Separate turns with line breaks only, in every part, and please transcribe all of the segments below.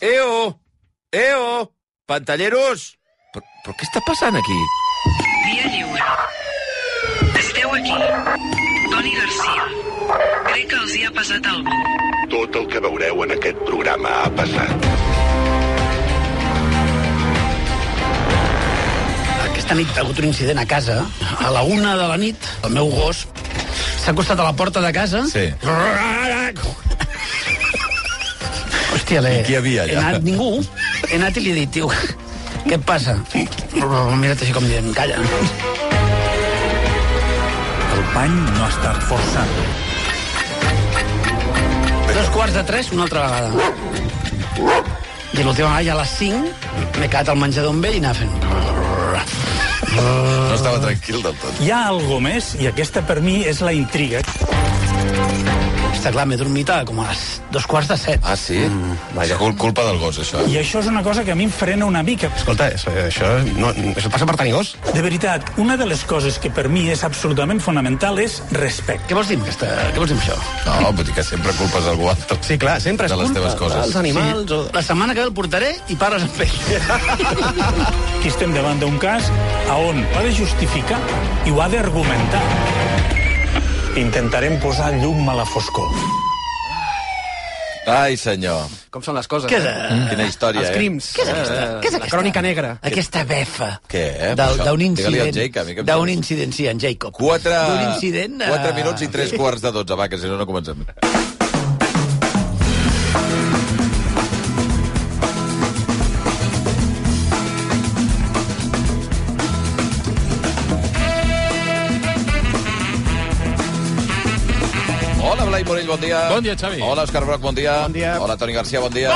Eo! Eo! Pantalleros! Però, però què està passant aquí?
Via lliure. Esteu aquí. Toni Garcia. Crec que els hi ha passat alguna cosa.
Tot el que veureu en aquest programa ha passat.
Aquesta nit ha hagut un incident a casa. A la una de la nit, el meu gos s'ha acostat a la porta de casa.
Sí.
Hòstia, l'he...
I qui hi havia allà?
He anat, ningú. He anat i li he dit, tio, què et passa? Mirat així com dient, calla.
El pany no ha estat forçat.
Dos quarts de tres, una altra vegada. I l'última vegada, ja a les cinc, m'he quedat al menjador amb ell i anava fent...
No estava tranquil del tot.
Hi ha algo més, i aquesta per mi és la intriga.
Està clar, m'he dormit a com a les dos quarts de set.
Ah, sí? Mm, vaja. Cul culpa del gos, això.
I això és una cosa que a mi em frena una mica.
Escolta, això, això, no, això passa per tenir gos.
De veritat, una de les coses que per mi és absolutament fonamental és respecte.
Què vols dir amb, aquesta... Què vols dir amb això?
No, vull dir que sempre culpes algú altre.
Sí, clar, sempre és
De les
culpa
teves coses.
dels animals. Sí. O...
La setmana que ve el portaré i parles amb ell.
Aquí estem davant d'un cas a on ho ha de justificar i ho ha d'argumentar. Intentarem posar llum a la foscor.
Ai, senyor.
Com són les coses,
Què és,
eh?
eh?
Quina història,
Els
eh?
crims.
Què és aquesta?
Eh,
Què és
La
aquesta?
crònica negra.
Aquesta befa.
Què, eh?
Del-
Això,
D'un
digue-li al
incident.
Jake, a mi que em
D'un
sembla.
incident, sí, en Jacob.
Quatre,
D'un incident... eh,
quatre minuts i tres quarts de dotze, va, que si no, no comencem. Morell, bon dia.
Bon dia, Xavi.
Hola, Òscar Broc, bon dia.
Bon dia.
Hola, Toni Garcia, bon dia.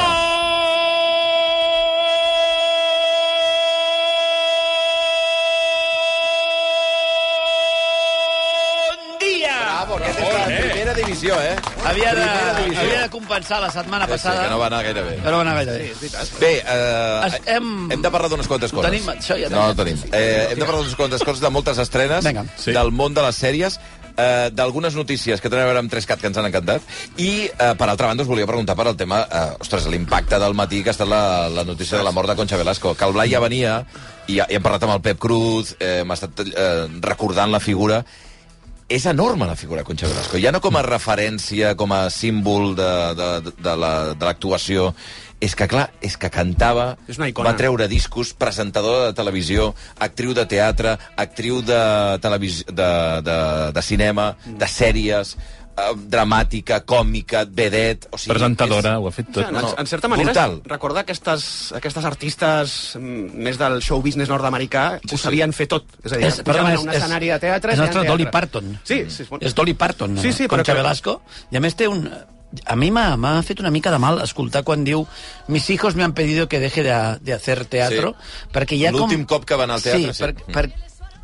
Bon dia!
Bravo, aquest és la primera divisió, eh?
Havia de,
divisió.
havia de compensar la setmana
Sí, sí,
passada.
que no va anar gaire bé.
que no va anar gaire bé.
Bé, eh,
Es- hem-
hem de parlar d'unes quantes coses.
tenim, això ja
no, no
tenim.
tenim. Eh, hem de parlar d'unes quantes coses, de moltes estrenes,
Vinga.
sí. del món de les sèries, eh, d'algunes notícies que tenen a veure amb 3CAT que ens han encantat, i, eh, per altra banda, us volia preguntar per al tema, eh, ostres, l'impacte del matí que ha estat la, la notícia de la mort de Concha Velasco, que el Blai ja venia, i ja hem parlat amb el Pep Cruz, eh, hem estat eh, recordant la figura, és enorme la figura de Concha Velasco. Ja no com a referència, com a símbol de, de, de, de la- l'actuació, és que, clar, és que cantava,
És una icona.
va treure discos, presentadora de televisió, actriu de teatre, actriu de, televis... de, de, de cinema, de sèries, eh, dramàtica, còmica, vedet... O sigui,
Presentadora, ho ha fet tot.
En,
no,
en certa manera,
brutal.
recordar aquestes, aquestes artistes mm, més del show business nord-americà
Sí,
ho
sí.
sabien fer tot. És a dir,
És,
pujaven
perdona,
a un escenari de teatre...
és
feien
nostre
teatre.
Dolly Parton.
Sí, sí. bueno.
És Dolly Parton,
Sí, sí, però
Concha
que-
Velasco. I a més té un... A mi m'ha fet una mica de mal escoltar quan diu mis hijos me han pedido que deje de, de hacer teatro,
Sí.
perquè ha com...
L'últim cop que va anar al teatre,
sí.
sí.
Per, per,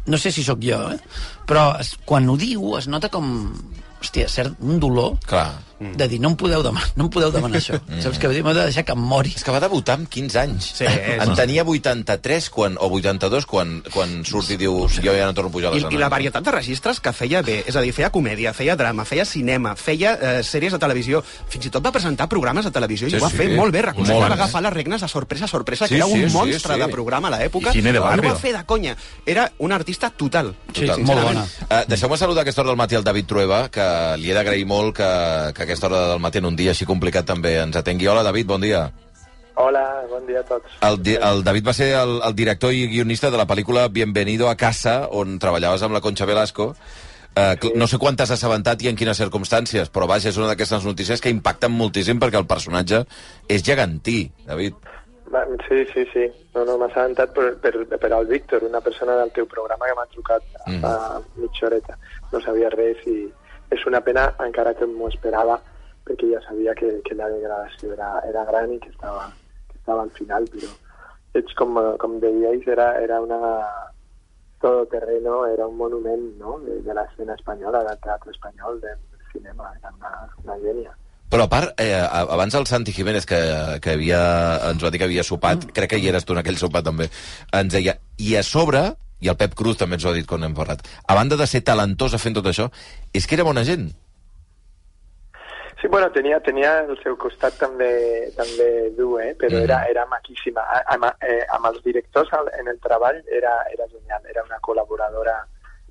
no sé si sóc jo, eh? però es, quan ho diu es nota com... Hòstia, cert, un dolor
Clar.
De dir, no em podeu demanar, no em podeu demanar això. Saps què vull dir? M'heu de deixar que em mori.
És que va debutar amb 15 anys.
Sí, és-
en tenia 83 quan, o 82 quan, quan surt i diu jo ja no torno a pujar a
I,
l'escenari.
I la varietat de registres que feia bé, és a dir, feia comèdia, feia drama, feia cinema, feia eh, sèries de televisió, fins i tot va presentar programes de televisió i
Sí,
ho va
sí.
fer molt bé,
Molt
va agafar les regnes de sorpresa sorpresa,
Sí,
que era
sí,
un
sí,
monstre
sí.
de programa a l'època,
I cine de
no va fer de conya, era un artista total.
Sí,
Total.
molt bona.
Uh, Deixeu-me saludar a aquesta hora del matí al David Trueba, que li he d'agrair molt que, que a aquesta hora del matí en un dia així complicat també ens atengui. Hola, David, bon dia.
Hola, bon dia a tots.
El, el David va ser el, el director i guionista de la pel·lícula Bienvenido a casa, on treballaves amb la Concha Velasco. Uh, no sé quan t'has assabentat i en quines circumstàncies, però vaja, és una d'aquestes notícies que impacten moltíssim perquè el personatge és gegantí, David.
Sí, sí, sí. No, no, m'ha assabentat per, per, per al Víctor, una persona del teu programa que m'ha trucat
Mm.
fa mitja horeta. No sabia res i és una pena, encara que m'ho esperava, perquè ja sabia que, que la degradació era, era gran i que estava, que estava al final, però ets com, com deies, era, era una todoterreno, era un monument no? de, de l'escena espanyola, del teatre espanyol, del cinema, era una, una gènia.
Però a part, eh, abans el Santi Jiménez, que, que havia, ens va dir que havia sopat, mm. crec que hi eres tu en aquell sopat també, ens deia, i a sobre, i el Pep Cruz també ens ho ha dit quan hem parlat, a banda de ser talentosa fent tot això, és que era bona gent.
Sí, bueno, tenia, tenia el seu costat també, també dur, eh? però
Mhm.
era, era maquíssima. A- Amb, eh, amb els directors al- en el treball era, era genial, era una col·laboradora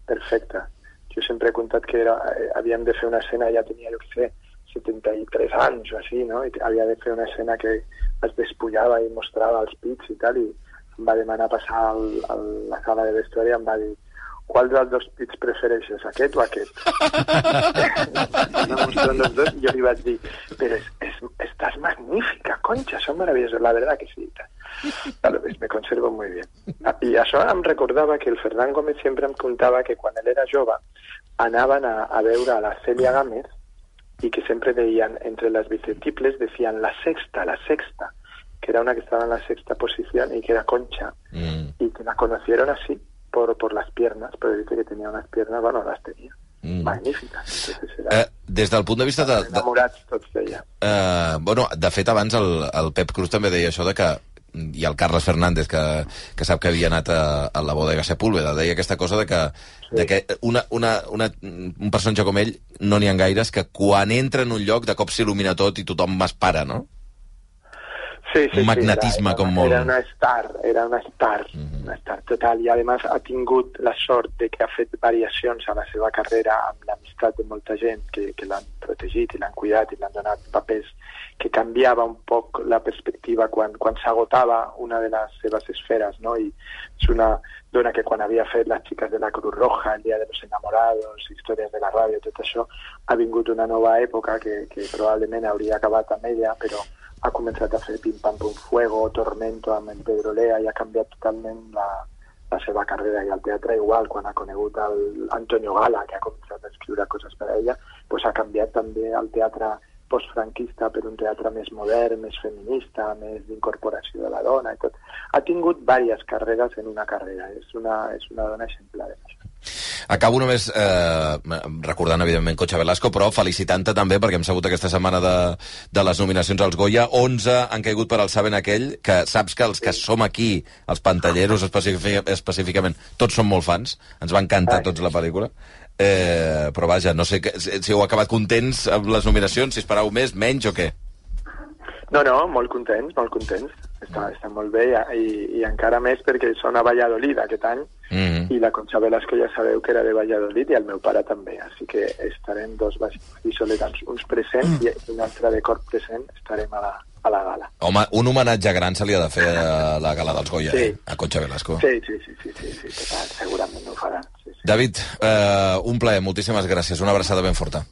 perfecta. Jo sempre he contat que era, eh, havíem de fer una escena, ja tenia, jo què sé, 73 anys o així, no? I havia de fer una escena que es despullava i mostrava els pits i tal, i va demanar passar al, a la sala de vestuari i em va dir qual dels dos pits prefereixes, aquest o aquest? Anava mostrant els dos i jo li vaig dir però es, es, estás magnífica, concha, son maravillosos, la verdad que sí. Claro, pues me conservo muy bien. I això em recordava que el Ferran Gómez sempre em contava que quan ell era jove anaven a, a veure a la Celia Gámez y que siempre veían entre las bicetiples, decían la sexta, la sexta, que era una que estaba en la sexta posición y que era Concha,
Mm,
y que la conocieron así por, por las piernas, pero dice que tenía unas piernas, bueno, las tenía,
Mm.
magníficas. Entonces era
eh, des del punt de vista de... de
enamorats tots d'ella.
eh, bueno, de fet, abans el, el Pep Cruz també deia això de que i el Carles Fernández, que, que sap que havia anat a, a la bodega Sepúlveda, deia aquesta cosa de que, de que una, una, una, un personatge com ell no n'hi ha gaires que quan entra en un lloc de cop s'il·lumina tot i tothom m'espara, no?
Sí, sí,
Un magnetisme
sí, era,
com molt-
Era una star, era una star, una star total, i a més ha tingut la sort de que ha fet variacions a la seva carrera amb l'amistat de molta gent que, que l'han protegit i l'han cuidat i l'han donat papers que canviava un poc la perspectiva quan, quan s'agotava una de les seves esferes, no? I és una dona que quan havia fet Les xiques de la Cruz Roja, El dia de los enamorados, històries de la ràdio, tot això, ha vingut una nova època que, que probablement hauria acabat amb ella, però ha començat a fer Pim Pam Pum Fuego, Tormento amb en Pedro Lea i ha canviat totalment la, la seva carrera i al teatre igual, quan ha conegut el Antonio Gala, que ha començat a escriure coses per a ella, pues ha canviat també el teatre postfranquista per un teatre més modern, més feminista, més d'incorporació de la dona i tot. Ha tingut diverses carreres en una carrera, és una, és una dona exemplar en això.
Acabo només eh, recordant, evidentment, Concha Velasco, però felicitant-te també, perquè hem sabut aquesta setmana de, de les nominacions als Goya, 11 han caigut per al Saben aquell, que saps que els que som aquí, els pantalleros específic, específicament, tots som molt fans, ens va encantar
Ai.
tots la pel·lícula, eh, però vaja, no sé que, si heu acabat contents amb les nominacions, si esperàveu més, menys o què?
No, no, molt contents, molt contents. Està, està molt bé i, i encara més perquè són a Valladolid aquest any
Mm
i la Concha Velasco ja sabeu que era de Valladolid i el meu pare també, així que estarem dos vallisoletans, uns presents i un altre de cor present, estarem a la, a la gala.
Home, un homenatge gran se li ha de fer a la gala dels Goya,
Sí.
eh? a Concha Velasco.
Sí, sí, sí, sí, sí, sí total, segurament ho faran. Sí, sí.
David, eh, un plaer, moltíssimes gràcies, una abraçada ben forta.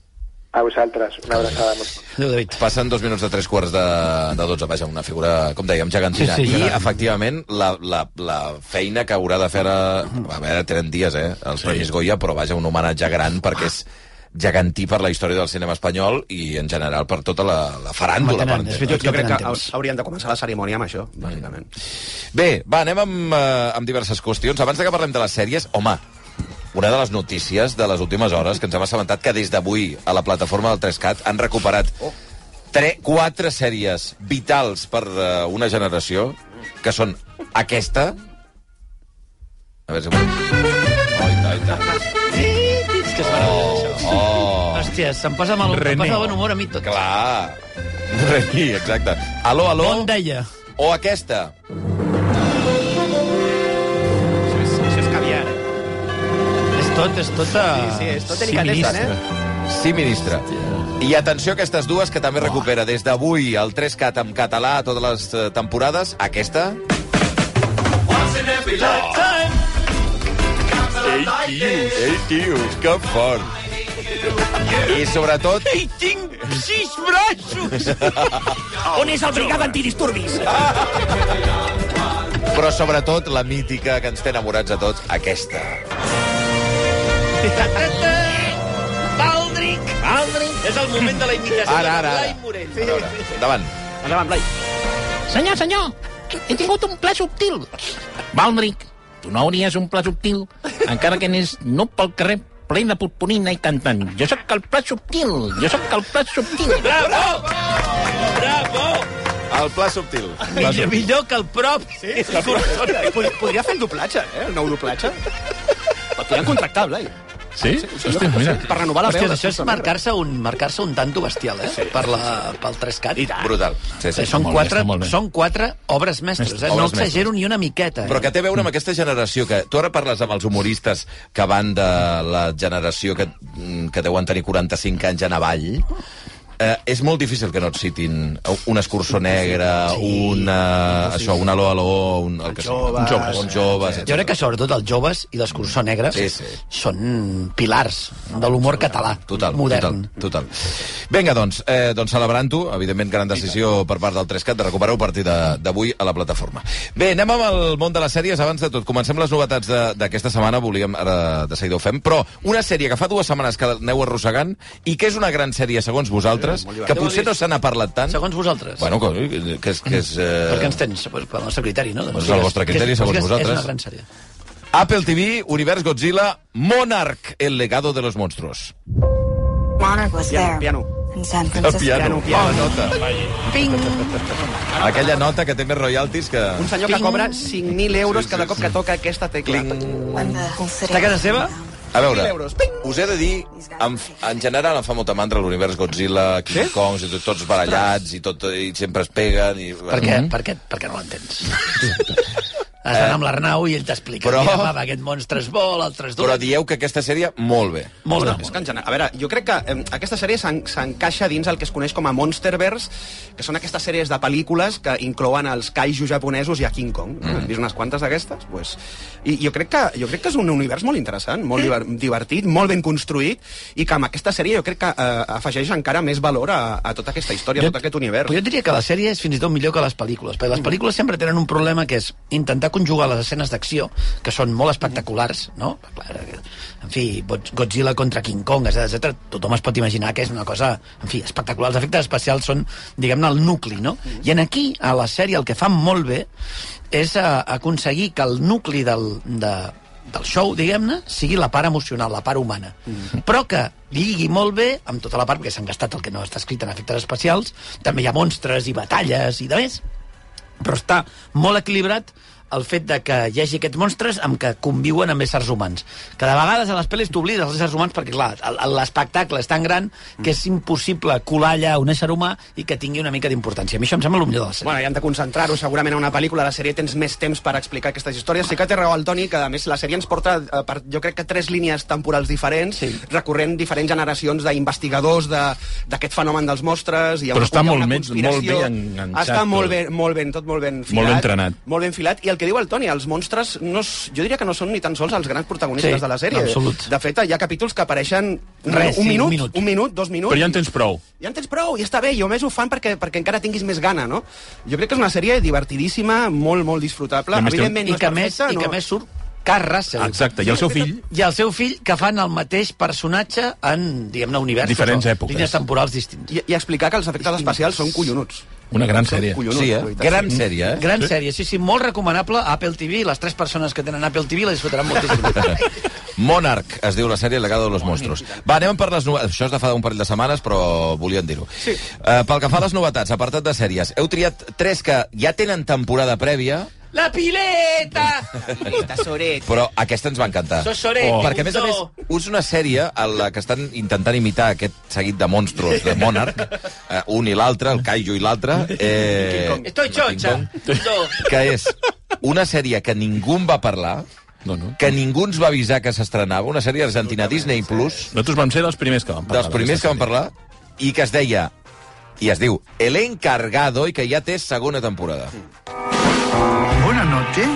A vosaltres, una abraçada molt forta.
Adéu, David.
Passen dos minuts de tres quarts de, de dotze, vaja, una figura, com dèiem, gegantina.
Sí, sí,
I,
gegant.
efectivament, la, la, la feina que haurà de fer ara... A veure, tenen dies, eh, els sí. Premis Goya, però vaja, un homenatge gran perquè és gegantí per la història del cinema espanyol i, en general, per tota la, la faràndula. Per
és veritat
Jo crec que
temps.
haurien de començar la cerimònia amb això, bàsicament.
Bé, va, anem amb, eh, amb diverses qüestions. Abans de que parlem de les sèries, home, una de les notícies de les últimes hores que ens hem assabentat que des d'avui a la plataforma del 3CAT han recuperat tre, quatre sèries vitals per uh, una generació, que són aquesta... A veure si... Oh, i tant, i tant.
És que és meravellós, això.
Oh,
Hòstia, se'm posa, mal, em posa bon humor a mi tot.
clar. Sí, exacte. Aló, aló.
Bon deia.
O aquesta.
Tot, és tot... A...
Sí, sí, és tot delicadesa, eh?
Sí, ministre. I atenció a aquestes dues que també recupera des d'avui el 3CAT en català a totes les eh, temporades. Aquesta... Ei, tios, ei, tios, que fort. I sobretot...
Ei, tinc sis braços! On és el brigada antidisturbis?
Però sobretot la mítica que ens té enamorats a tots, aquesta.
Baldric! Baldric! És el moment de la imitació
Ara, ara,
de Blai
ara.
Morell.
A veure, endavant.
Endavant, Blai.
Senyor, senyor, he tingut un pla subtil. Baldric, tu no hauries un pla subtil, encara que anés no pel carrer ple de purpurina i cantant jo sóc el pla subtil, jo sóc el pla subtil.
Bravo! Bravo!
El pla subtil. Pla
Millor,
subtil.
millor que el prop. Sí, és que
Pod- Podria fer el doblatge, eh? El nou doblatge. El podrien contractar, Blai.
Sí? Hòstia, mira.
Per renovar la
Hòstia,
veu.
això és marcar-se un, marcar un tanto bestial, eh? Sí. Per la, pel 3CAT. I tant.
Brutal. Sí, sí.
són, quatre,
bé.
són quatre obres mestres, eh?
Obres
no exagero ni una miqueta. Eh?
Però que té a veure amb aquesta generació, que tu ara parles amb els humoristes que van de la generació que, mm, que deuen tenir 45 anys en avall, eh, és molt difícil que no et citin un escurçó negre, sí. una, això, un aló aló, un, el que sigui.
joves,
un joves, un joves
Jo crec que sobretot els joves i l'escursó negre
Sí, sí.
són pilars de l'humor català,
Total,
modern.
total, total. Vinga, doncs, eh, doncs celebrant-ho, evidentment, gran decisió per part del 3CAT de recuperar a partir de- d'avui a la plataforma. Bé, anem amb el món de les sèries. Abans de tot, comencem les novetats de- d'aquesta setmana, volíem, ara de seguida ho fem, però una sèrie que fa dues setmanes que aneu arrossegant i que és una gran sèrie, segons vosaltres, que potser no se n'ha parlat tant.
Segons vosaltres.
Bueno, que, que és... Que és eh,
Per què ens tens? Pues, pel nostre criteri, no?
Pues el vostre criteri,
que és,
segons
que és,
vosaltres.
És una gran sèrie.
Apple TV, Univers Godzilla, Monarch, el legado de los monstruos.
Monarch was
Piano,
there
piano.
in San
El
Francisco.
piano,
piano.
la nota.
Ping!
Aquella nota que té més royalties que...
Un senyor que cobra 5.000 euros cada cop que toca aquesta tecla.
City
Està a casa seva?
A veure,
1.000 euros. Ping!
us he de dir, en, en general em fa molta mandra l'univers Godzilla, King
Sí?
Kong, i tot, tots barallats, i, tot, i sempre es peguen. I,
Per què? Per què? Perquè no l'entens. Has d'anar amb l'Arnau i ell t'explica.
Però-
Mira, papa, aquest monstre es vol, altres dos...
Però dieu que aquesta sèrie, molt bé.
Molt bé.
És que en general, a veure, jo crec que eh, aquesta sèrie s'en- s'encaixa dins el que es coneix com a Monsterverse, que són aquestes sèries de pel·lícules que inclouen els kaiju japonesos i a King Kong. Mm. Has vist unes quantes d'aquestes? Pues, I jo crec, que, jo crec que és un univers molt interessant, molt diver divertit, molt ben construït, i que amb aquesta sèrie jo crec que eh, afegeix encara més valor a, a tota aquesta història, a tot aquest univers.
Però jo diria que la sèrie és fins i tot millor que les pel·lícules, perquè les pel·lícules sempre tenen un problema que és intentar conjugar les escenes d'acció, que són molt espectaculars, no? Clar, En fi, Godzilla contra King Kong, etc tothom es pot imaginar que és una cosa, en fi, espectacular. Els efectes especials són, diguem-ne, el nucli, no? I en aquí, a la sèrie, el que fan molt bé és eh, aconseguir que el nucli del, de, del show, diguem-ne, sigui la part emocional, la part humana. Mm. Però que lligui molt bé amb tota la part, perquè s'han gastat el que no està escrit en efectes especials, també hi ha monstres i batalles i de més, però està molt equilibrat el fet de que hi hagi aquests monstres amb que conviuen amb éssers humans. Que de vegades a les pel·lis t'oblides dels éssers humans perquè, clar, l'espectacle és tan gran que és impossible colar allà un ésser humà i que tingui una mica d'importància. A mi això em sembla el millor de la sèrie.
Bueno, i han de concentrar-ho segurament a una pel·lícula. A la sèrie tens més temps per explicar aquestes històries. Sí que té raó el Toni, que a més la sèrie ens porta, eh, per, jo crec que tres línies temporals diferents, sí. recorrent diferents generacions d'investigadors de- d'aquest fenomen dels monstres. Ha
Però està molt molt bé enganxat
Està molt ben, molt ben, tot molt ben filat.
Molt ben entrenat.
Molt ben filat. I el que diu el Toni, els monstres, no, jo diria que no són ni tan sols els grans protagonistes
Sí,
de la sèrie.
absolut.
De fet, hi ha capítols que apareixen un,
Res,
un,
sí,
minut,
un minut.
un minut, dos minuts.
Però ja en tens prou.
Ja en tens prou, i està bé, i a més ho fan perquè, perquè encara tinguis més gana, no? Jo crec que és una sèrie divertidíssima, molt, molt disfrutable. Evidentment,
I
no és
que,
perfecta,
i que
no...
més surt Carl Russell.
Exacte, i el seu fill...
I el seu fill, que fan el mateix personatge en, diguem-ne, universos.
Diferents èpoques.
Línies temporals distints.
I, I explicar que els efectes especials són collonuts.
Una gran sèrie.
Sí, eh? Gran sèrie, eh?
Gran sèrie, sí, sí, molt recomanable a Apple TV. Les tres persones que tenen Apple TV la disfrutaran moltíssim.
Monarch, es diu la sèrie Legado de los Monstruos. Va, anem per les novetats. Això és de fa un parell de setmanes, però volien dir-ho. Sí. Uh, pel que fa a les novetats, apartat de sèries, heu triat tres que ja tenen temporada prèvia,
La pileta!
Soret.
però aquesta ens va encantar.
Sos Soret,
Oh. Perquè, a més a més, és una sèrie en la que estan intentant imitar aquest seguit de monstros de Monarch, eh, un i l'altre, el Kaiju i l'altre, eh,
Estoy chocha. No.
que és una sèrie que ningú en va parlar,
No, no.
que ningú ens va avisar que s'estrenava, una sèrie argentina Disney Plus,
Nosaltres vam ser dels primers que vam parlar.
dels primers que van parlar, i que es deia, i es diu El Encargado, i que ja té segona temporada.
Buenas noches,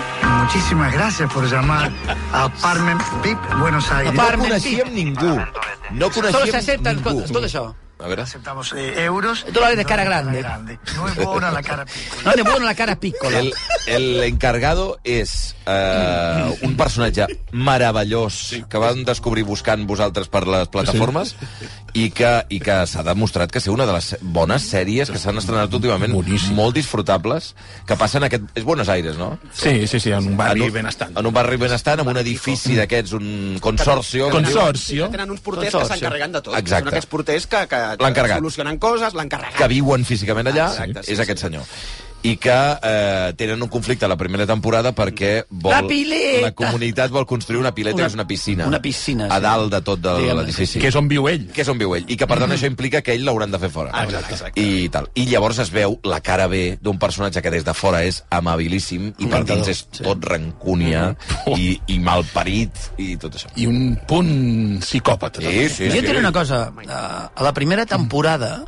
muchísimas gracias por llamar a Apartment VIP Buenos Aires.
No coneixíem ningú. No
Solo se
coneixíem
aceptan,
ningú.
escolta, escolta això.
A veure.
Aceptamos eh, euros.
Ves de cara grande.
No es buena la cara piccola.
No, de bueno la cara pícola.
El, el encargado és uh, un personatge meravellós que vam descobrir buscant vosaltres per les plataformes i que, i que s'ha demostrat que ser una de les bones sèries que s'han estrenat últimament,
Boníssim.
molt disfrutables, que passen aquest... És Buenos Aires, no?
Sí, sí, sí, en un barri
En un-
benestant.
En un barri benestant, amb un edifici d'aquests, un consorcio.
Consorcio.
Tenen uns porters
Consorci.
que s'encarreguen de tot.
Exacte.
Són aquests porters que, que
L'encarregat.
solucionen coses, l'encarregat.
que viuen físicament allà,
Exacte, sí,
és
sí.
aquest senyor. I que eh, tenen un conflicte a la primera temporada perquè vol,
La pileta!
la comunitat vol construir una pileta,
Una-
que és una piscina.
una piscina,
A
sí.
dalt de tot de l'edifici.
Que és on viu ell.
Que és on viu ell. I que, per tant, això implica que ell l'hauran de fer fora.
Ah, exacte, exacte.
I tal. I llavors es veu la cara B d'un personatge que des de fora és amabilíssim i per dins és
sí.
tot rancúnia i, i malparit i tot això.
I un punt psicòpata.
Sí, sí,
Jo
sí.
diré una cosa, eh, a la primera temporada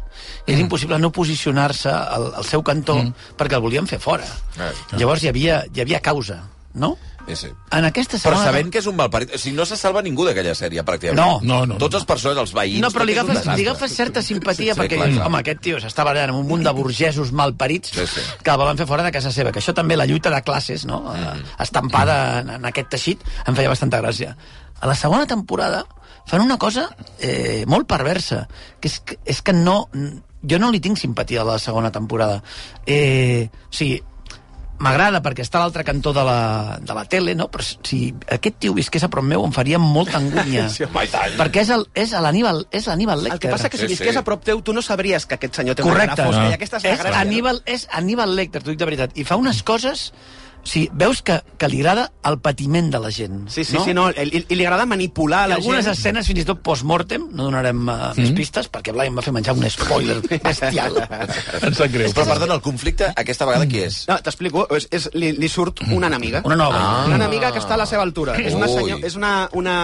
és impossible no posicionar-se al, al seu cantó perquè el volien fer fora.
Ah.
Llavors hi havia, hi havia causa, no?
Sí, sí.
En aquesta
Però
segona...
sabent que és un malparit... O sigui, no se salva ningú d'aquella sèrie, pràcticament.
No.
No, no, no.
Tots els personatges, els veïns...
No, però li agafes, li agafes certa simpatia
Sí,
perquè
clar,
dius,
clar.
home, aquest tio s'està barallant amb un munt de burgesos malparits
Sí, sí.
que el volen fer fora de casa seva, que això també la lluita de classes, no? Mm. estampada en, en aquest teixit, em feia bastanta gràcia. A la segona temporada fan una cosa eh, molt perversa, que és, que és que no... Jo no li tinc simpatia a la segona temporada. Eh, o sigui, m'agrada perquè està a l'altre cantó de la, de la tele, no? però si aquest tio visqués a prop meu em faria molta angúnia.
Sí,
perquè és el- és a l'Aníbal és l'Aníbal
El
Lecter.
que passa que si
Sí,
visqués
sí.
a prop teu, tu no sabries que aquest senyor té
Correcte.
una cara fosca,
No.
i aquesta és la
és
gràcia.
Aníbal, és Aníbal Lecter, t'ho dic de veritat, i fa unes coses... O sigui, veus que, que li agrada el patiment de la gent.
Sí, sí,
no?
sí, no, i, i, i li agrada manipular
I
la
algunes
gent.
escenes, fins i tot post-mortem, no donarem uh, més pistes, perquè Blai em va fer menjar un spoiler bestial.
Em sap greu.
Però, perdona, el conflicte, aquesta vegada, qui és?
No, t'explico, és, és, li, li surt una enemiga.
Una nova.
Ah.
Una enemiga que està a la seva altura. És una,
Ui.
senyor, és una, una,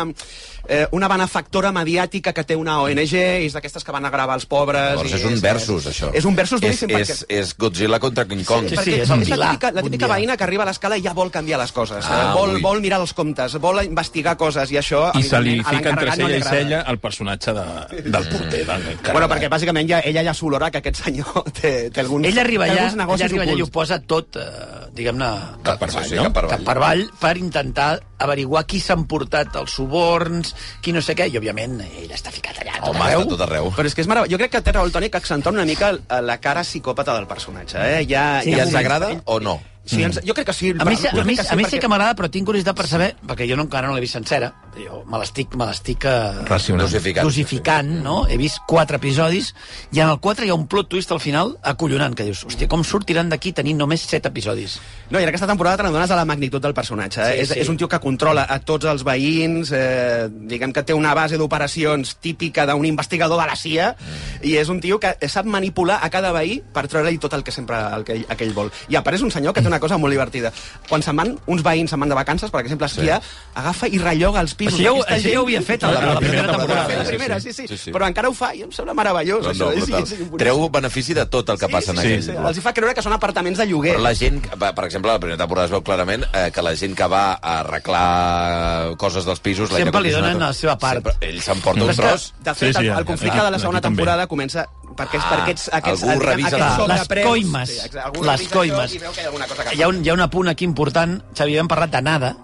eh, una benefactora mediàtica que té una ONG, i és d'aquestes que van a gravar els pobres...
Llavors
i
és un versus, això.
És un versus
és,
duríssim,
és,
perquè...
és Godzilla contra King Kong.
Sí,
perquè
sí, és
és la típica, la típica veïna que arriba a l'escala i ja vol canviar les coses.
Ah,
eh? vol,
ui.
vol mirar els comptes, vol investigar coses, i això,
I se li fica entre
no
cella
li
i cella el personatge de, del porter. Del
Bueno, perquè bàsicament ja, ella ja s'olora que aquest senyor té, té alguns,
Ell arriba
té
allà,
alguns
ell
negocis
arriba allà i ho posa tot, eh, diguem-ne,
Cap per
Sí,
avall,
sí,
no?
cap per
cap
avall.
per avall per intentar averiguar qui s'han portat els suborns, qui no sé què, i òbviament ell està ficat allà a tot
Home,
arreu.
està tot arreu.
Però és que és meravellós. Jo crec que té raó el Toni que accentua una mica el- la cara psicòpata del personatge. Eh? Ja,
Sí,
ja
ens agrada o no?
Sí, ens, jo crec que sí.
A mi, a mi, a mi sí que m'agrada, però tinc curiositat per saber, perquè jo no, encara no l'he vist sencera, jo me l'estic me l'estic eh.
Dosificant.
dosificant, no? He vist quatre episodis, i en el 4 hi ha un plot twist al final acollonant, que dius, hòstia, com sortiran d'aquí tenint només set episodis?
No, i en aquesta temporada te n'adones de la magnitud del personatge. Eh?
Sí,
és,
sí.
és un tio que controla a tots els veïns, eh, diguem que té una base d'operacions típica d'un investigador de la CIA, mm. i és un tio que sap manipular a cada veí per treure-li tot el que sempre el que ell, el que ell vol. I a part és un senyor que té una cosa molt divertida. Quan se'n van, uns veïns se'n van de vacances, per exemple, a esquiar, sí. agafa i relloga els pisos.
Això ja ho-
d'aquesta
això ja
gent.
ho havia fet a la- a la primera temporada.
La
Sí,
primera,
sí.
sí, sí,
Sí, sí.
Però encara ho fa i em sembla meravellós.
No, no,
això.
brutal.
Sí, sí, sí,
Treu benefici de tot el que passa en
sí,
aquell
sí, sí.
bloc.
Els hi fa creure que són apartaments de lloguer.
Però la gent, que va- per exemple, la primera temporada es veu clarament eh, que la gent que va a arreglar coses dels pisos...
Sempre li donen la seva part.
Sempre, ell s'emporta
Però
un
que-
tros...
De fet,
Sí, sí,
el, conflicte de la segona temporada comença perquè, és,
Ah,
per aquests, aquests,
algú revisa
aquests
les-
les coimes.
Sí, exacte, algú
Les coimes.
això I veu que hi ha alguna cosa que
Hi ha, un, hi ha un apunt aquí important, Xavi, hem parlat de Nada,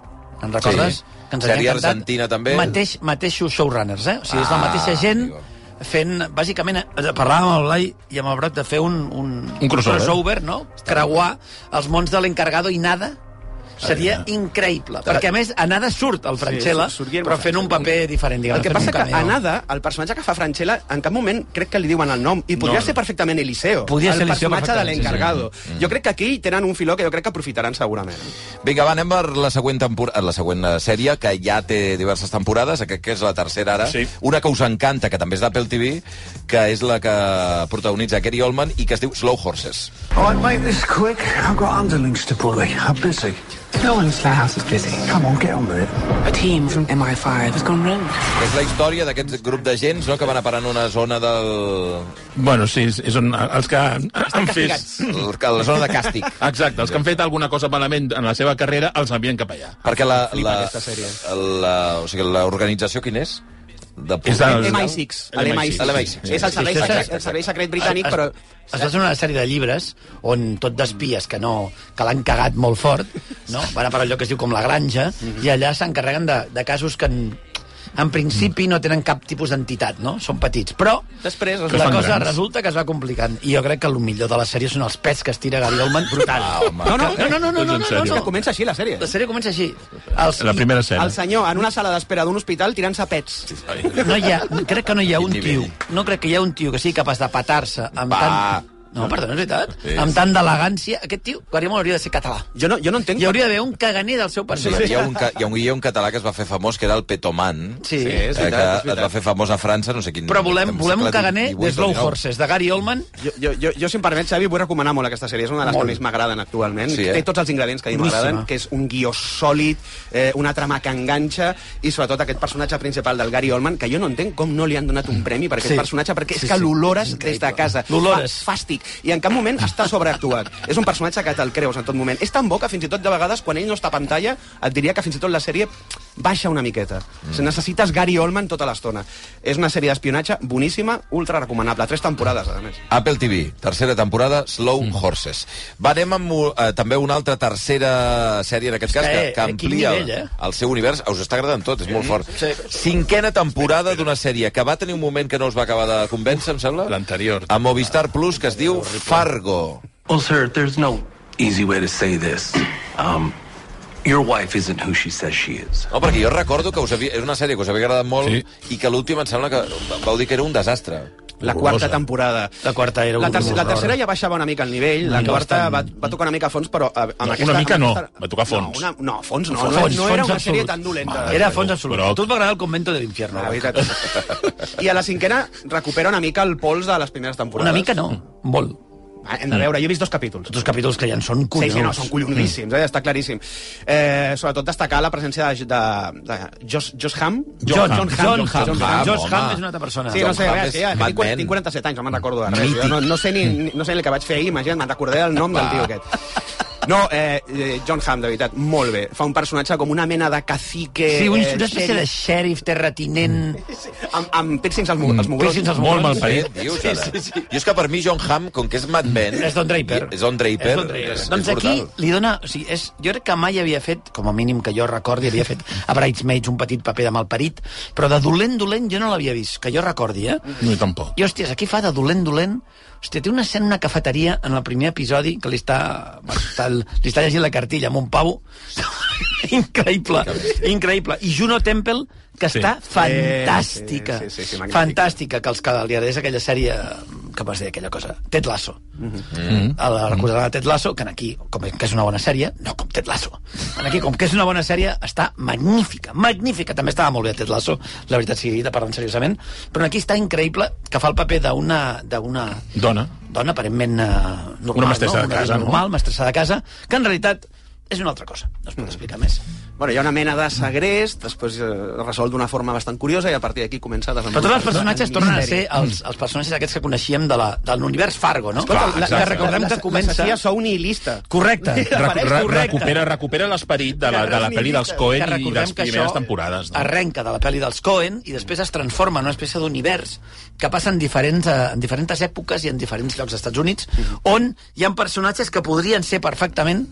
en recordes?
Sí.
Que ens
Sèrie
encantat.
argentina, també.
Mateix, mateixos showrunners, eh? O sigui, és la
Ah,
mateixa gent
amigo.
fent, bàsicament, eh, parlàvem amb el Blai i amb el Broc de fer un, un,
Un crossover.
no? Creuar els mons de l'encargado i Nada seria increïble, perquè a més a Nada surt el Franchella,
surt Guillermo
però fent un paper diferent, diguem,
El que passa que a
cameo.
Nada, el personatge que fa Franchella, en cap moment crec que li diuen el nom, i podria
No,
ser
no.
perfectament Eliseo,
Podria
el
ser Eliseo
personatge de
perfectament, sí, sí.
l'encargado. Jo crec que aquí tenen un filó que jo crec que aprofitaran segurament.
Vinga, va, anem per la següent, tempor la següent eh, sèrie, que ja té diverses temporades, aquest que és la tercera ara.
Sí.
Una que us encanta, que també és d'Apple TV, que és la que protagonitza Gary Oldman i que es diu Slow Horses.
All right, make this quick. I've got underlings to bully. I'm busy.
No one in the house is busy.
Come on, get on with it.
A team from MI5 has gone rogue.
És la història d'aquest grup de gens no, que van a parar en una zona del...
Bueno, sí, és, és on els que han, han fet...
castigats.
la zona de càstig.
Exacte, els que han fet alguna cosa malament en la seva carrera els envien cap allà.
Perquè la, la,
sèrie.
la, o sigui, l'organització quin és? De
És del-
MI6.
l'MI6.
l'MI6.
És el servei,
Sí,
secret, el servei secret britànic,
es,
però...
es va fer una sèrie de llibres on tot d'espies que no que l'han cagat molt fort no? van a parar allò que es diu com la granja i allà s'encarreguen de, de casos que en, principi no tenen cap tipus d'entitat, no? Són petits. Però
Després
la cosa
grans.
resulta que es va complicant. I jo crec que el millor de la sèrie són els pets que es tira Gary Oldman. Brutal.
Ah, home.
No, no,
no, no, no, no, no, no, no.
que comença així la sèrie.
La sèrie comença així. Els,
La primera escena.
El senyor en una sala d'espera d'un hospital tirant-se pets.
No hi ha, crec que no hi ha un tio, no crec que hi ha un tio que sigui capaç de patar-se amb
Va.
tant... No, perdona, és veritat.
Sí.
Amb tant d'elegància. Aquest tio, Guardiola hauria de ser català.
Jo no, jo no entenc...
Hi hauria d'haver un caganer del seu
Sí,
personatge.
hi, havia un, ca- hi, ha un, hi ha un català que es va fer famós, que era el Petoman,
Sí.
Sí, és
eh,
veritat, és
que es
veritat.
va fer famós a França, no sé quin...
Però volem,
em
volem un caganer de Slow. Horses, de Gary Oldman.
Jo, jo, jo, jo, si em permets, Xavi, vull recomanar molt aquesta sèrie. És una de les
Molt.
que més m'agraden actualment.
Sí, eh?
Té tots els ingredients que a mi m'agraden, que és un guió sòlid, eh, una trama que enganxa, i sobretot aquest personatge principal del Gary Oldman, que jo no entenc com no li han donat un premi per aquest
Sí.
personatge, perquè és
Sí,
que
sí.
l'olores des de casa.
L'olores.
Fàstic. I en cap moment està sobreactuat. és un personatge que te'l creus en tot moment. És tan bo que fins i tot de vegades, quan ell no està a pantalla, et diria que fins i tot la sèrie baixa una miqueta. Mm. Necessites Gary Oldman tota l'estona. És una sèrie d'espionatge boníssima, ultra recomanable. Tres temporades, a més.
Apple TV, tercera temporada, Slow Horses. Va, anem amb eh, també una altra tercera sèrie, en aquest cas, que, que amplia
nivell, eh?
el seu univers. Us està agradant tot, és molt fort.
Sí.
Cinquena temporada d'una sèrie que va tenir un moment que no us va acabar de convèncer, em sembla?
L'anterior.
A Movistar Plus, que es diu Fargo.
Well, sir, there's no easy way to say this. Um, your wife isn't who she says she is.
No, perquè jo recordo que us havia, és una sèrie que us havia agradat molt
Sí.
i que l'última em sembla que vau dir que era un desastre.
La quarta temporada.
La quarta era
La,
un
tercera, la tercera ja baixava una mica el nivell, la quarta va, va tocar una mica a fons, però eh, amb
No,
aquesta...
una mica
amb
no,
aquesta-
va tocar fons.
No, una, no fons no,
Fons,
no, no era
fons
una sèrie tan dolenta.
Era fons absolut.
Però-
A tu et va agradar el convento de l'infierno.
La veritat. I a la cinquena recupera una mica el pols de les primeres temporades.
Una mica no, molt.
Ah, Hem de veure, jo he vist dos capítols.
Dos capítols que ja en són
Sí,
collonuts.
sí, no, són collonudíssims, eh? està claríssim. Eh, sobretot destacar la presència de, de, de Josh, Josh Hamm.
John, John,
Hamm.
John,
John
John,
Hamm.
Josh. Hamm és una altra persona.
Sí, no sé, que ja,
Mad
tinc, 40,
Men.
tinc 47 anys, no me'n recordo de res. Jo no, no, sé ni, no sé ni el que vaig fer ahir, imagina't, me'n recordaré el nom del tio aquest. No, eh, eh, John Hamm, de veritat, molt bé. Fa un personatge com una mena de cacique...
Sí, un,
eh,
una espècie de xèrif terratinent.
Amb, amb piercings als, mu- als mugrons.
Piercings als
Molt malparit.
Què dius, ara? Sí, sí, sí. Jo és que per mi John Hamm, com que és Mad Men...
És Don Draper.
És Don Draper.
És Don Draper.
És,
doncs
és
aquí li dona... O sigui, és, jo crec que mai havia fet, com a mínim que jo recordi, havia fet a Bridesmaids un petit paper de malparit, però de dolent, dolent jo no l'havia vist, que jo recordi, eh?
No, jo tampoc.
I, hòsties, aquí fa de dolent, dolent... Hòstia, té una escena en una cafeteria en el primer episodi que li està, bueno, està, li està llegint la cartilla amb un pavo. increïble, increïble. I Juno Temple, que
Sí.
està fantàstica.
sí, sí, sí, sí, magnífica.
fantàstica, que els que li agradés aquella sèrie, com es deia aquella cosa? Ted Lasso. Mm -hmm. La recordaran a Ted Lasso, que en aquí, com que és una bona sèrie, no com Ted Lasso. En aquí, com que és una bona sèrie, està magnífica, magnífica. També estava molt bé Ted Lasso, la veritat sigui dita, parlant seriosament, però aquí està increïble que fa el paper d'una d'una
Dona.
dona aparentment eh, normal,
Una mestressa
no?
de casa,
Una
no?
normal, mestressa de casa, que en realitat és una altra cosa. No es pot explicar més.
Bueno, hi ha una mena de segrest, després eh, resol d'una forma bastant curiosa i a partir d'aquí comença a
Però
desenvolupar...
tots els personatges tornen a ser els, els personatges aquests que coneixíem de la, de l'univers Fargo, no?
Escolta, la,
que recordem
la,
que comença...
L'assassí sou nihilista.
Correcte.
Re recupera, recupera l'esperit de, la, de la pel·li dels Coen
que
i de les primeres temporades. No?
arrenca de la pel·li dels Coen i després es transforma en una espècie d'univers que passa en diferents, eh, en diferents èpoques i en diferents llocs dels Estats Units on hi ha personatges que podrien ser perfectament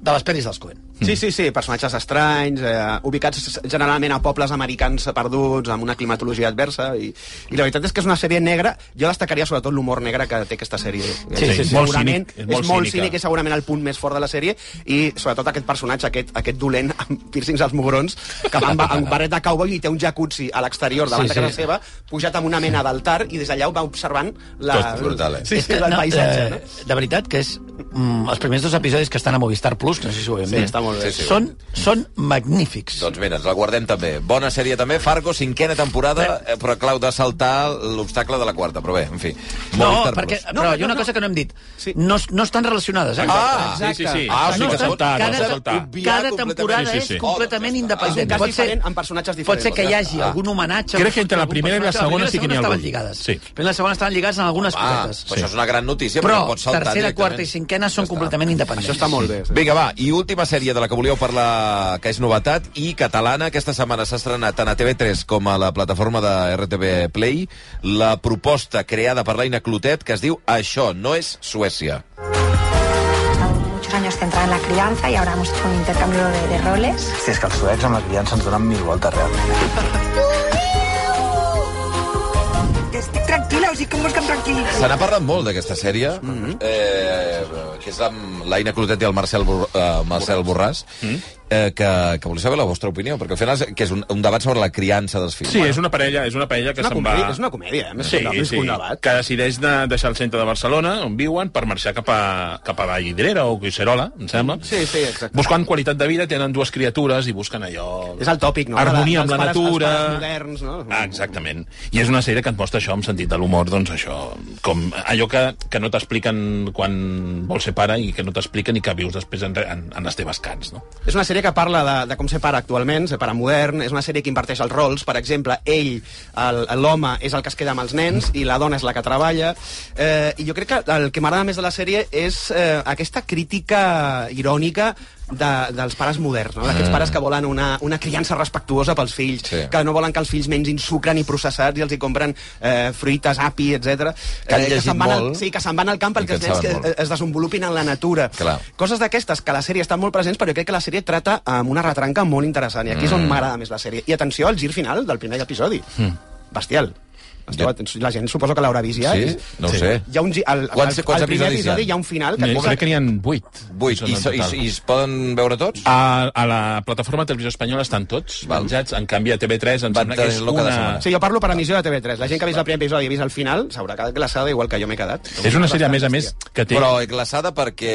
de les pel·lis dels Coen.
Sí, sí, sí, personatges estranys, eh, ubicats generalment a pobles americans perduts, amb una climatologia adversa, i, i la veritat és que és una sèrie negra, jo destacaria sobretot l'humor negre que té aquesta sèrie.
Sí, sí, sí. Molt
segurament,
cínic, és
és
molt
molt cínic, és segurament el punt més fort de la sèrie, i sobretot aquest personatge, aquest, aquest dolent amb piercings als mugrons, que va amb, amb barret de cowboy i té un jacuzzi a l'exterior davant
Sí,
de casa
sí.
seva, pujat amb una mena d'altar, i des d'allà ho va observant la,
Tot brutal, eh?
sí, sí,
que,
el paisatge.
eh,
no?
De veritat que és... Mm, els primers dos episodis que estan a Movistar Plus, no sé si ho veiem
Sí,
bé,
està molt bé.
Sí, sí.
són, són magnífics.
Doncs mira, ens la guardem també. Bona sèrie també, Fargo, cinquena temporada, eh, però clau de saltar l'obstacle de la quarta. Però bé, en fi.
No,
Movistar
perquè,
Plus.
però
No,
hi ha una
no,
cosa que no hem dit.
Sí.
No, no estan relacionades, eh?
Ah,
Sí, sí, sí.
Ah,
Ah,
sí,
no,
que
de saltar,
cada,
de saltar.
cada temporada
Sí, sí,
és
sí.
completament
Oh,
independent.
És un cas
pot ser,
amb personatges
pot
diferents.
ser que hi hagi
Ah.
algun homenatge...
Crec que entre la primera i la segona sí que n'hi ha algun.
lligades.
Sí.
I la segona estaven lligades en algunes
Ah,
cosetes.
però això és una gran notícia,
Però
perquè pots saltar
tercera, quarta i cinquena són completament independents.
Això està molt bé. Sí.
Vinga, va, i última sèrie de la que volíeu parlar, que és novetat, i catalana. Aquesta setmana s'ha estrenat tant a TV3 com a la plataforma de RTV Play la proposta creada per l'Aina Clotet que es diu Això no és Suècia.
muchos años centrada en la crianza y ahora hemos hecho un intercambio de, de roles.
Si és que els suecs amb la criança ens donen mil voltes, realment.
Estic tranquil·la, o sigui, com vols que em tranquil·litzi?
Se n'ha parlat molt d'aquesta sèrie, eh, que és amb l'Aina Clotet i el Marcel, Bor eh, Marcel Borràs, eh, que, que volia saber la vostra opinió, perquè al final és, que és un, un debat sobre la criança dels fills.
Sí, és una parella, és una parella que se'n va...
és una comèdia, eh? Més
sí,
que
sí,
un debat.
que decideix de deixar el centre de Barcelona, on viuen, per marxar cap a, cap a Vallvidrera o Collserola, em sembla.
Sí, sí, exacte.
Buscant qualitat de vida, tenen dues criatures i busquen allò...
És el tòpic, no?
Harmonia amb la
pares-
natura...
moderns, no?
Ah, exactament. I és una sèrie que et mostra això amb sentit de l'humor, doncs això, com allò que, que no t'expliquen quan vols ser pare i que no t'expliquen i que vius després en, en, en les teves cants, no?
És una sèrie que parla de, de com ser pare actualment, ser pare modern, és una sèrie que inverteix els rols, per exemple, ell, el- l'home, és el que es queda amb els nens i la dona és la que treballa, eh, i jo crec que el que m'agrada més de la sèrie és eh, aquesta crítica irònica de, dels pares moderns, no? d'aquests
Mm.
pares que volen una, una criança respectuosa pels fills,
Sí.
que no volen que els fills mengin sucre ni processats i els hi compren eh, fruites, api, etc.
Que han llegit
se'n van al,
molt.
sí, que se'n van al camp perquè
que
els
en
nens que
molt.
es desenvolupin en la natura.
Clar.
Coses d'aquestes que la sèrie estan molt presents, però jo crec que la sèrie trata amb una retranca molt interessant, i aquí és on
Mm.
m'agrada més la sèrie. I atenció al gir final del primer episodi.
Mm.
Bestial. Esteu, atents- la gent suposo que l'haurà vist ja.
Sí?
És-
No ho sé.
Hi ha un, gi- al,
Quants-
al,
quants
al primer
episodis hi ha?
episodi hi ha un final que...
Crec que n'hi ha vuit.
Vuit. I, so, i, i es poden veure tots?
A, a la plataforma de televisió espanyola estan tots
Val.
penjats, en canvi a TV3 em sembla que és
tenir-lo cada
una...
setmana.
Sí, jo parlo per emissió de TV3. La gent que ha vist el primer episodi i ha vist el final s'haurà quedat glaçada igual que jo m'he quedat.
És una sèrie, a més a més, que té...
Però glaçada perquè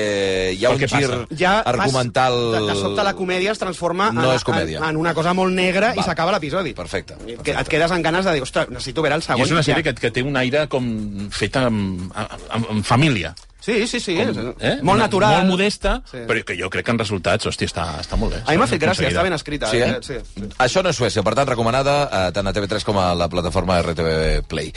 hi ha
Pel
un
que
gir
passa.
ja
argumental...
De, de sobte la comèdia es transforma
No
en,
és comèdia.
en, en una cosa molt negra i s'acaba l'episodi.
Perfecte.
Que et quedes amb ganes de dir, ostres, necessito veure el segon.
És una sèrie
ja.
que, que té un aire com feta amb, amb, amb família.
Sí, sí, sí.
Com,
eh? Molt
Una-
natural.
Molt modesta,
Sí.
però que jo crec que en resultats, hòstia, està, està molt bé.
A mi m'ha fet gràcia, està ben escrita.
Sí, eh?
Sí, sí.
Això no és Suècia, per tant, recomanada eh, tant a TV3 com a la plataforma RTV Play.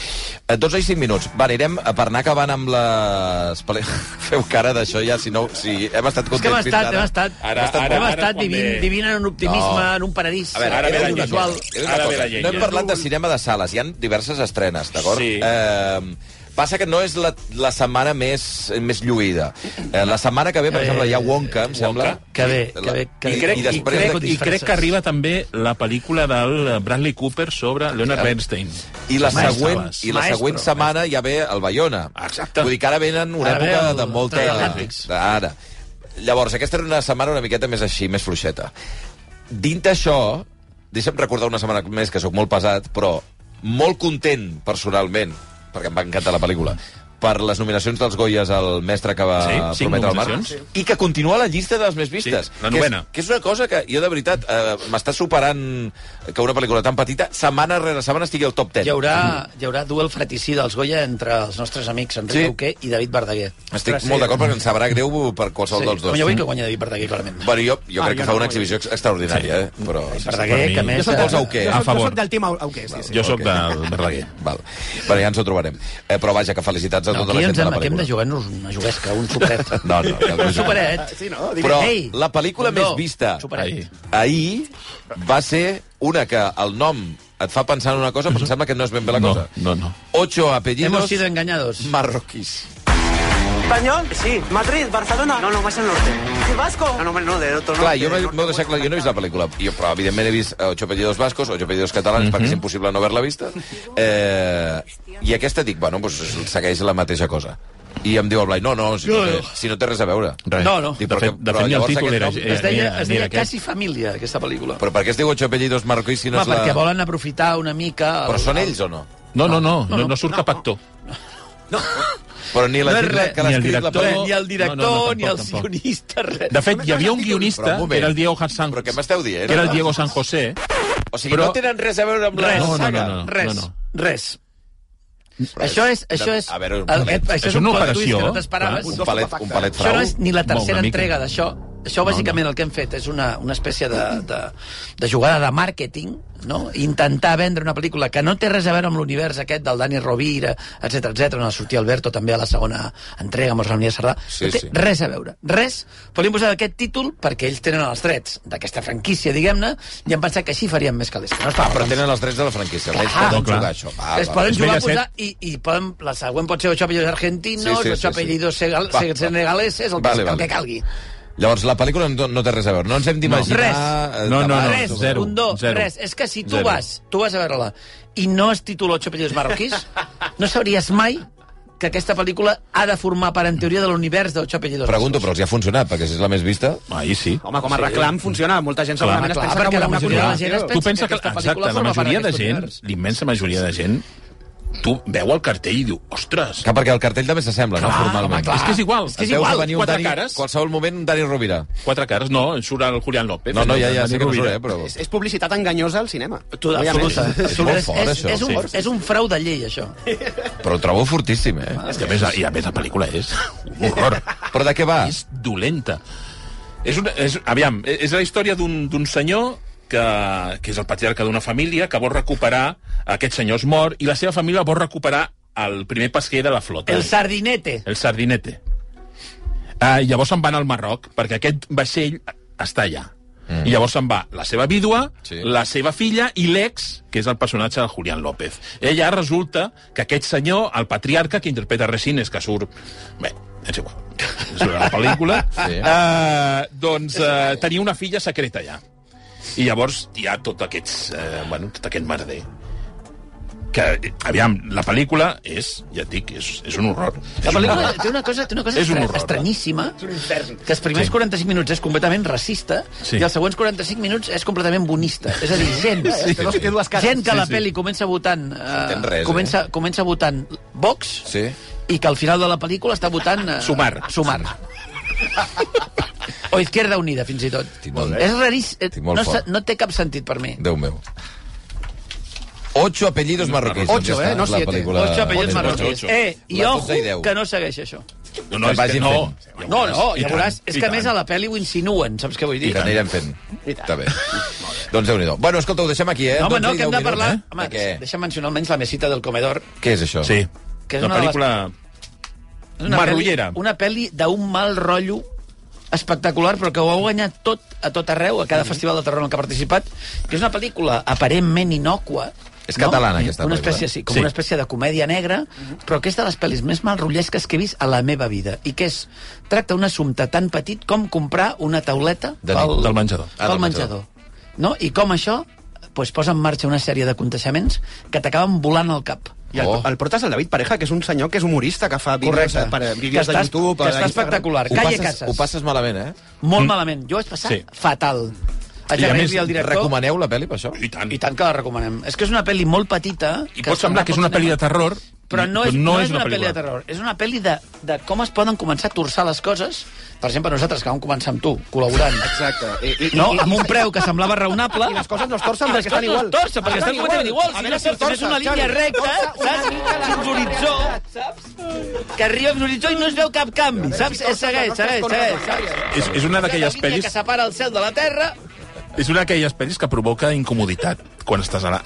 Eh, 12 i 5 minuts. Va, anirem a per anar acabant amb les... Feu cara d'això ja, si no... Si hem estat
És que
contents
hem
fins
estat,
ara.
hem estat,
Ara-
hem estat,
ara-
hem
ara
estat
quan
vivint,
ve-
vivint en un optimisme,
No.
en un paradís
A veure, ara ve la llenya.
Ara ve la llenya.
No hem parlat de cinema de sales, hi ha diverses estrenes, d'acord?
Sí.
Eh, passa que no és la, la setmana més, més lluïda. Eh, la setmana que ve, per
Eh,
exemple, hi ha Wonka, em sembla.
Que bé, que bé, que
I,
crec,
i
i, crec,
d'aquí-
I crec que arriba també la pel·lícula del Bradley Cooper sobre Leonard Bernstein.
I la,
Maestro.
següent, i la
Maestro.
següent setmana ja ve el Bayona.
Exacte.
Vull dir que ara venen una
Ara ve
època
el
de molta... Ara. Llavors, aquesta era una setmana una miqueta més així, més fluixeta. Dint això, deixa'm recordar una setmana més, que sóc molt pesat, però molt content, personalment, perquè em va encantar la pel·lícula, per les nominacions dels Goyes al mestre que va
Sí,
prometre el mar,
nominacions.
i que continua a la llista de les més vistes.
Sí, la
que és,
novena.
que és una cosa que jo, de veritat, eh, m'està superant que una pel·lícula tan petita, setmana rere setmana, estigui al top 10.
Hi haurà, hi haurà duel fratricida als Goya entre els nostres amics Enric
Sí.
Auqué i David Verdaguer.
Estic
Ostres,
molt d'acord perquè ens sabrà greu per qualsevol dels dos.
Home, jo vull que guanyi David Verdaguer, clarament.
Bueno, jo, jo
Ah,
crec que
jo
fa
no,
una
jo-
exhibició ex- extraordinària, eh? Però...
Verdaguer,
per mi-
que a més...
Jo soc,
Auqué?
jo,
A
soc, jo
favor.
soc del team Au- Auqué, sí, sí.
Jo sóc
Ok.
del Verdaguer.
Val. Bueno, ja ens ho trobarem. Eh, però vaja, que felicitats a
No,
tota
aquí
la gent de
hem,
la
aquí hem de
pel·lícula.
jugar-nos una juguesca, un superet.
No, no, no, no,
un superet.
Sí, no?
Però
Ei,
la pel·lícula
no,
més vista
superet.
ahir va ser una que el nom et fa pensar en una cosa, però em sembla que no és ben bé la
No,
cosa.
no, no.
Ocho apellidos
Hemos sido engañados.
marroquís.
¿Español? Sí. ¿Madrid? ¿Barcelona? No, no, más al norte. ¿Y vasco? No, no, no, de otro
Clar, jo m'ho deixat clar, jo no he vist la pel·lícula, jo, però evidentment he vist eh, Ocho apellidos vascos, Ocho apellidos catalans, perquè és impossible no haver-la vista. Eh, I aquesta dic, bueno, doncs segueix la mateixa cosa. I em diu el Blai, no, no, si no, té, si no té res a veure.
Res.
No, no.
Dic,
De fet,
que-
de fet ni el títol era...
nom-
era
Es deia, es deia
aquest.
Quasi Família, aquesta pel·lícula.
Però per què es diu Ocho apellidos marroquís si no
Home,
és
perquè
la...
volen aprofitar una mica... el-
Però són ells o no?
No, no, no, no, no, surt cap actor.
Però ni la
No
gent
res.
que l'ha
Ni el
escrit la pel·lícula...
Ni el director,
No, no, no,
ni el
tampoc, tampoc.
guionista, res.
De fet, hi havia un guionista,
Però
que era el Diego Hassan,
Però què m'esteu dient?
que era el Diego San José,
O sigui,
Però-
no tenen res a veure amb la
Res,
No, no,
saga?
no, no.
res, res. Això és, això és,
A veure, un palet.
aquest, això
És
és un
una operació,
que no t'esperaves.
Un palet, un palet
Això
frau.
no és ni la tercera entrega d'això. Això, bàsicament, el que hem fet és una, una espècie de, de, de jugada de màrqueting, no? intentar vendre una pel·lícula que no té res a veure amb l'univers aquest del Dani Rovira, etc etc on sortia Alberto també a la segona entrega amb els Reunia Cerdà.
Sí,
no té
sí.
res a veure. Res. Però li hem posat aquest títol perquè ells tenen els drets d'aquesta franquícia, diguem-ne, i hem pensat que així farien més calés. No
Ah, però tenen els drets de la franquícia. Ells
Clar.
poden
Clar.
jugar això. Va,
es
va,
poden jugar a posar i, i poden, la següent pot ser ocho apellidos argentinos,
Sí, sí,
ocho
sí, sí.
apellidos
va.
senegaleses, el, que,
Vale,
el
vale.
que calgui.
Llavors, la pel·lícula no, no té res a veure. No ens hem d'imaginar...
Res.
eh,
No, no,
tabacs,
no,
res,
zero,
un do,
zero.
res. És que si tu
Zero.
vas, tu vas a veure-la i no es titula ocho apellidos marroquís, no sabries mai que aquesta pel·lícula ha de formar part, en teoria, de l'univers de Ocho apellidos.
Pregunto, però els hi ha funcionat, perquè si és la més vista...
Ahí sí.
Home, com a reclam funciona. Molta gent
Clar,
segurament es pensa que
la majoria de la gent es
continuació.
Tu pensa que,
aquesta
exacte,
pel·lícula
la
forma part
majoria de gent, l'immensa majoria de gent, tu veu el cartell i diu, ostres,
Que perquè el cartell també s'assembla, no? Formalment.
home, clar. És que és igual. És
veus
igual.
venir un
Quatre
Dani,
cares.
qualsevol moment un Dani Rovira.
quatre cares, no, surt el Julián López.
No, no, ja, ja sé que no
Rovira.
surt, eh, però...
És, és publicitat enganyosa al cinema.
Tu, absoluta.
És molt fort,
és,
això.
és, un,
Sí.
és un frau de llei, això.
Però ho trobo fortíssim, eh?
És que a més, i a més la pel·lícula és un horror.
Però de què va?
És dolenta. És una, és, aviam, és la història d'un d'un senyor que, que és el patriarca d'una família que vol recuperar aquest senyor és mort i la seva família vol recuperar el primer pesquer de la flota.
El sardinete.
El sardinete. Uh, llavors se'n van al Marroc, perquè aquest vaixell està allà. Mm. I llavors se'n va la seva vídua, sí. la seva filla i l'ex, que és el personatge de Julián López. Ella resulta que aquest senyor, el patriarca, que interpreta Resines, que surt... Bé, és igual. És una pel·lícula.
Sí.
uh, doncs uh, tenia una filla secreta allà. I llavors hi ha tot, aquests, eh, bueno, tot aquest merder que, aviam, la pel·lícula és, ja et dic, és, és un horror.
La pel·lícula té una cosa, té una cosa
És un horror.
estranyíssima, que els primers
Sí.
45 minuts és completament racista
Sí.
i els següents 45 minuts és completament bonista. És a dir, gent,
Sí. Cares.
gent que a la
Sí, sí.
pel·li comença votant eh,
res, eh?
comença, comença votant Vox
Sí.
i que al final de la pel·lícula està votant... Eh,
Sumar.
Sumar. o Izquierda Unida, fins i tot.
Estic molt-
És raríssim.
Molt
No,
fort.
no té cap sentit per mi.
Déu meu. Ocho apellidos marroquíes.
Ocho,
Doncs
eh? No siete.
Ocho apellidos marroquíes. Eh, i ojo
i
que no segueix això.
No, no, és que no.
fent.
No, no,
I
ja veuràs. És
i
que a més a la pel·li ho insinuen, saps què vull
I
dir?
que anirem fent. Està bé. doncs déu-n'hi-do. Bueno, escolta, ho deixem aquí, eh?
No, home, no,
Dotze i
que hem de parlar...
eh?
Home,
De
deixa'm mencionar almenys la mesita del comedor.
Què és això?
Sí.
Que és
una
una
pel·lícula...
És una
Marrullera.
Pel·li, una pel·li d'un mal rotllo espectacular, però que ho ha guanyat tot a tot arreu, a cada
Mhm.
festival de terror en què ha participat, que és una pel·lícula aparentment innocua,
És catalana, aquesta
una espècie, sí, com
Sí.
una espècie de comèdia negra, però que és de les pel·lis més malrotllesques que he vist a la meva vida, i que és, tracta un assumpte tan petit com comprar una tauleta
De
pel.
Del menjador.
Ah, del
menjador. No? I com això pues, posa en marxa una sèrie de aconteixements que t'acaben volant al cap.
I el,
Oh.
el és el David Pareja, que és un senyor que és humorista, que fa vídeos,
Correcte.
eh, per,
Que
vídeos de
està-
YouTube...
que
a
està espectacular.
Ho
Calle
passes,
Casas.
ho passes malament, eh?
Molt malament. Jo ho vaig passar
Sí.
fatal. Haig
I a més,
al director...
Recomaneu la pel·li per això?
I tant.
I tant que la recomanem. És que és una pel·li molt petita...
I pot semblar que és una pel·li de terror,
Però no és, no és una, pel·li
pel·lícula.
de terror. És una pel·li de, de com es poden començar a torçar les coses. Per exemple, nosaltres, que vam començar amb tu, col·laborant.
Exacte. I, i,
No,
i,
amb un preu que semblava raonable.
I les coses no es torcen
I les
perquè estan
coses no
igual.
es torcen, perquè estan completament igual. Si no torça, és una línia recta,
una
saps? Fins l'horitzó, saps? Que arriba fins l'horitzó i no es veu cap canvi, saps? És segueix, segueix, segueix. saps?
És, és una d'aquelles pel·lis...
que separa el cel de la terra
És una d'aquelles pel·lis que provoca incomoditat quan estàs a la...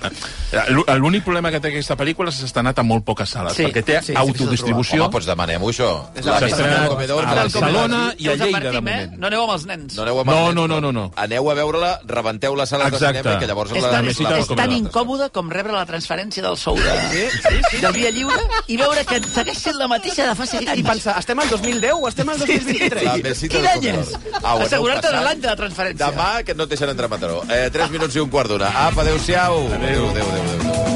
Eh, L'únic problema que té aquesta pel·lícula és que s'ha anat a molt poques sales,
Sí,
perquè té
sí, sí,
autodistribució.
Home, doncs demanem-ho, això.
S'ha estrenat a Barcelona i a Lleida, de
eh?
moment.
No aneu amb els nens.
No aneu amb
No, no, no, no, no.
Aneu a veure-la, rebenteu les sales
Exacte.
de cinema, que llavors
És
la,
tan,
la,
és, tan incòmode com rebre la transferència del sou de, del Via Lliure i veure que segueix sent la mateixa de fa 7
I,
anys.
I pensar, estem al 2010 o estem al 2023?
La mesita
Quin any és? Assegurar-te de l'any de la transferència.
Demà, que no et deixen entrar a Mataró. Eh, 3 minuts i un quart d'una. Apa, adéu-siau. Adéu-siau. Adéu, adéu, adéu. adéu.